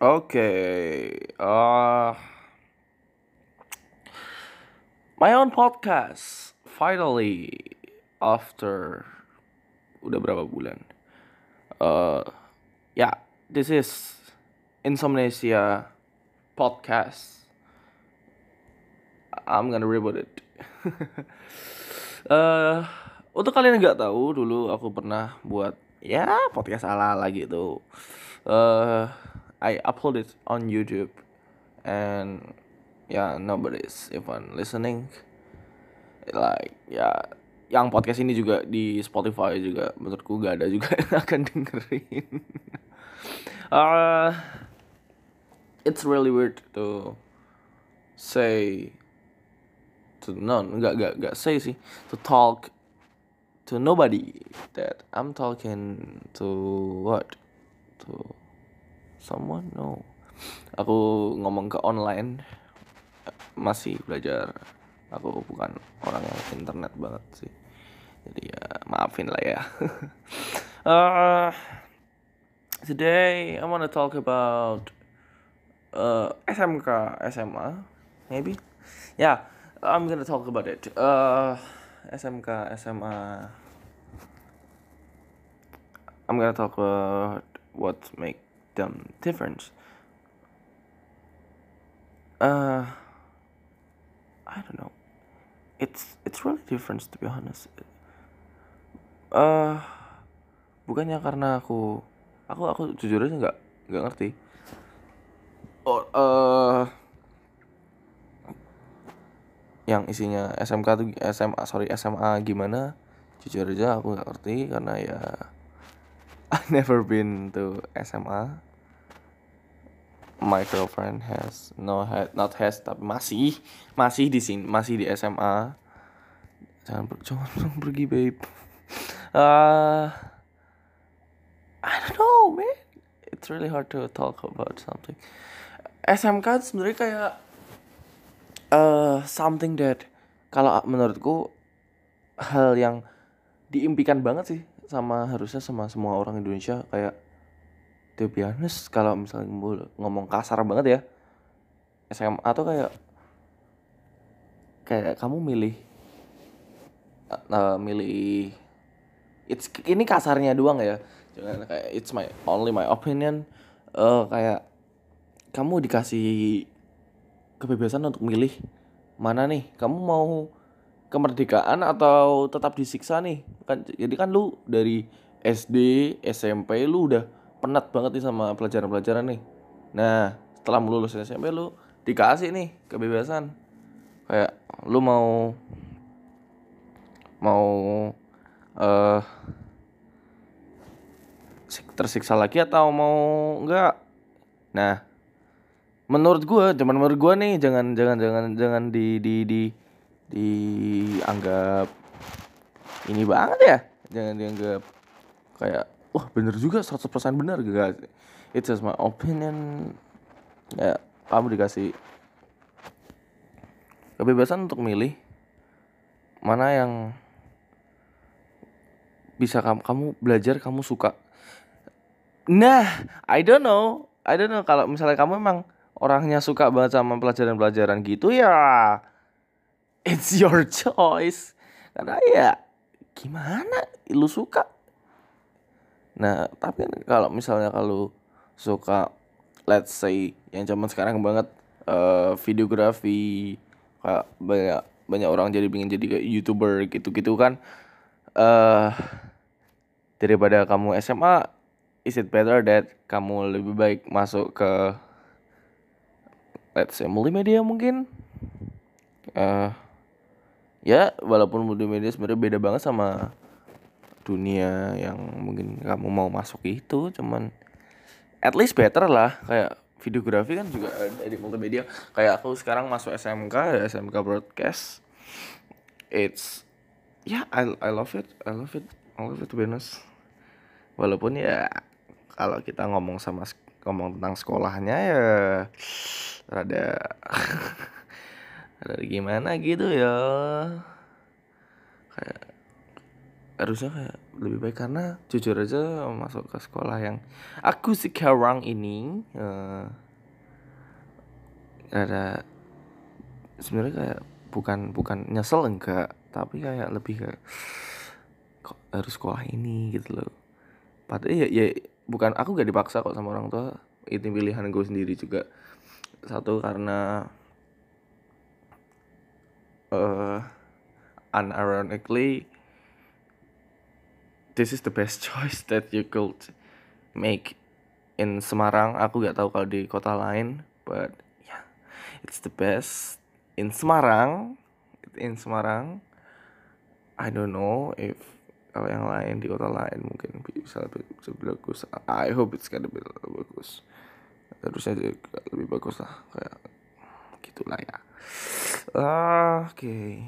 Okay. Uh my own podcast finally after udah berapa bulan. Uh yeah, this is Insomnesia podcast. I'm gonna reboot it. uh untuk kalian yang nggak tahu dulu aku pernah buat ya podcast ala ala gitu. Uh I upload it on YouTube. And yeah nobody's even listening. Like ya yang podcast ini juga di Spotify juga menurutku gak ada juga yang akan dengerin. Uh, it's really weird to say to no nggak nggak nggak say sih. To talk to nobody that I'm talking to what? To someone? No. Aku ngomong ke online. Masih belajar. Aku bukan orang yang internet banget sih. Jadi ya maafin lah ya. Uh, today I wanna talk about uh, SMK SMA maybe? Yeah I'm gonna talk about it. Uh, SMK SMA I'm gonna talk about what make them different. Uh, I don't know. It's it's really different to be honest. Uh, bukannya karena aku aku aku jujur aja nggak nggak ngerti. Oh, uh, yang isinya SMK tuh SMA sorry SMA gimana? Jujur aja aku nggak ngerti karena ya I never been to SMA my girlfriend has no had not has tapi masih masih di sini masih di SMA jangan per, jangan pergi babe. Uh, I don't know man. It's really hard to talk about something. SMK sebenarnya kayak uh, something that kalau menurutku hal yang diimpikan banget sih sama harusnya sama semua orang Indonesia kayak to be honest kalau misalnya ngomong kasar banget ya SMA tuh kayak kayak kamu milih uh, milih it's ini kasarnya doang ya jangan kayak it's my only my opinion uh, kayak kamu dikasih kebebasan untuk milih mana nih kamu mau kemerdekaan atau tetap disiksa nih kan jadi kan lu dari SD SMP lu udah penat banget nih sama pelajaran-pelajaran nih. Nah, setelah lulus SMP lu dikasih nih kebebasan. Kayak lu mau mau uh, tersiksa lagi atau mau enggak. Nah, menurut gua, cuman menurut gua nih jangan jangan jangan jangan di di di dianggap ini banget ya. Jangan dianggap kayak wah bener juga 100% bener. Gak it's just my opinion. Ya kamu dikasih kebebasan untuk milih mana yang bisa kamu kamu belajar kamu suka. Nah I don't know. I don't know kalau misalnya kamu emang orangnya suka banget sama pelajaran-pelajaran gitu ya it's your choice. Karena ya gimana lu suka? Nah, tapi kalau misalnya kalau suka let's say yang zaman sekarang banget uh, videografi kayak banyak banyak orang jadi pengen jadi youtuber gitu-gitu kan uh, daripada kamu SMA is it better that kamu lebih baik masuk ke let's say multimedia mungkin. Uh, ya walaupun multimedia sebenarnya beda banget sama dunia yang mungkin kamu mau masuk itu cuman at least better lah. Kayak videografi kan juga ada di multimedia kayak aku sekarang masuk SMK ya SMK broadcast. It's ya yeah, I I love it I love it I love it to be walaupun ya kalau kita ngomong sama ngomong tentang sekolahnya ya rada rada gimana gitu ya. Kayak harusnya kayak lebih baik karena jujur aja masuk ke sekolah yang aku sekarang ini uh, ada sebenarnya kayak bukan bukan nyesel enggak tapi kayak lebih kayak kok harus sekolah ini gitu loh. Padahal ya, ya bukan aku gak dipaksa kok sama orang tua. Itu pilihan gue sendiri juga satu karena uh, unironically this is the best choice that you could make in Semarang. Aku gak tahu kalau di kota lain but yeah it's the best in Semarang. In Semarang I don't know if kalau yang lain di kota lain mungkin bisa lebih, bisa lebih bagus. I hope it's gonna be lebih bagus harusnya lebih bagus lah kayak gitulah ya uh, oke okay.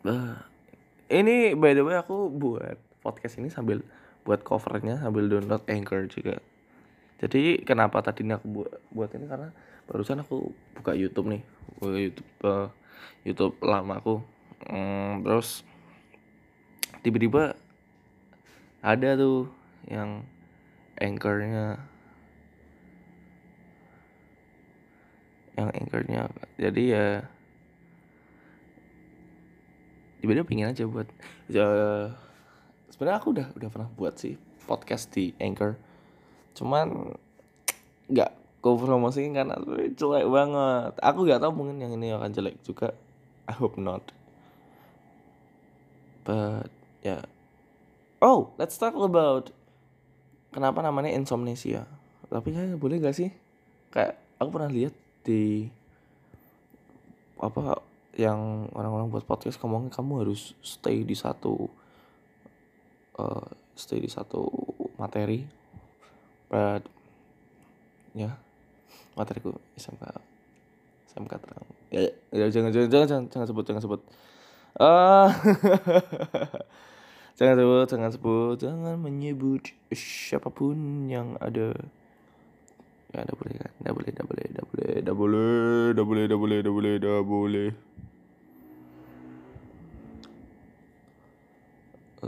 Uh, ini by the way aku buat podcast ini sambil buat covernya sambil download Anchor juga. Jadi kenapa tadi aku buat buat ini karena barusan aku buka YouTube nih, buka YouTube uh, YouTube lama aku. Hmm, terus tiba-tiba ada tuh yang anchornya. Yang anchornya jadi ya tiba-tiba pengen aja buat ya, sebenarnya aku udah udah pernah buat sih podcast di Anchor. Cuman nggak cover promosiin karena jelek banget. Aku nggak tahu mungkin yang ini akan jelek juga. I hope not. But ya. Yeah. oh let's talk about kenapa namanya insomnesia? Tapi kayak boleh gak sih? Kayak aku pernah lihat di apa yang orang-orang buat podcast ngomongnya kamu harus stay di satu uh, stay di satu materi. But ya yeah, materiku SMK SMK terang. Ya, ya jangan jangan jangan jangan, jangan sebut jangan sebut. Ah uh, Jangan sebut, jangan sebut, jangan menyebut siapa pun yang ada. Ya, dah boleh kan? Dah boleh, dah boleh, dah boleh, dah boleh, dah boleh, dah boleh, dah boleh, dah boleh.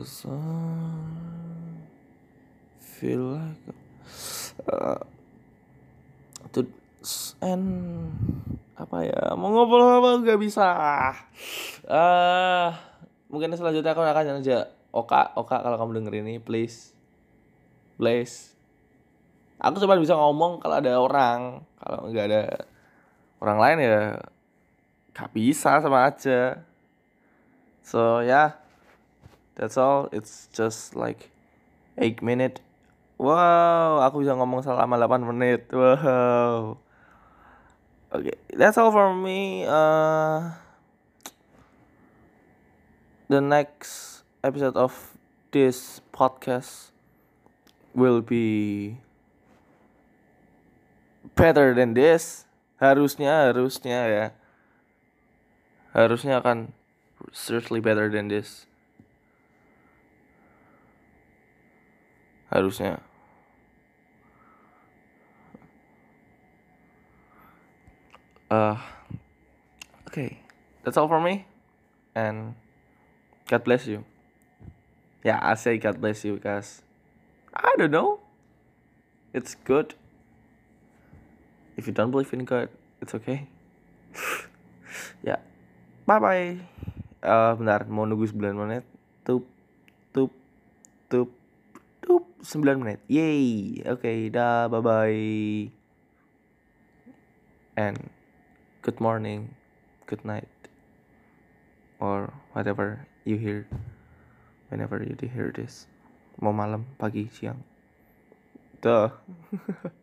So, feel like uh, and apa ya mau ngobrol apa nggak bisa ah uh, mungkin selanjutnya aku akan aja Oka Oka kalau kamu denger ini please please aku cuma bisa ngomong kalau ada orang kalau nggak ada orang lain ya gak bisa sama aja so ya yeah. That's all. It's just like 8 minute. Wow, aku bisa ngomong selama 8 menit. Wow. Oke, okay, that's all for me. Uh, the next episode of this podcast will be better than this. Harusnya, harusnya ya. Harusnya akan certainly better than this. harusnya uh okay that's all for me and God bless you yeah I say God bless you because I don't know it's good if you don't believe in God it's okay yeah. bye bye uh, bentar mau nunggu 9 menit tup tup tup 9 menit. Yay. Oke, okay, dah bye bye. And good morning, good night. Or whatever you hear whenever you hear this. Mau malam, pagi, siang. Duh.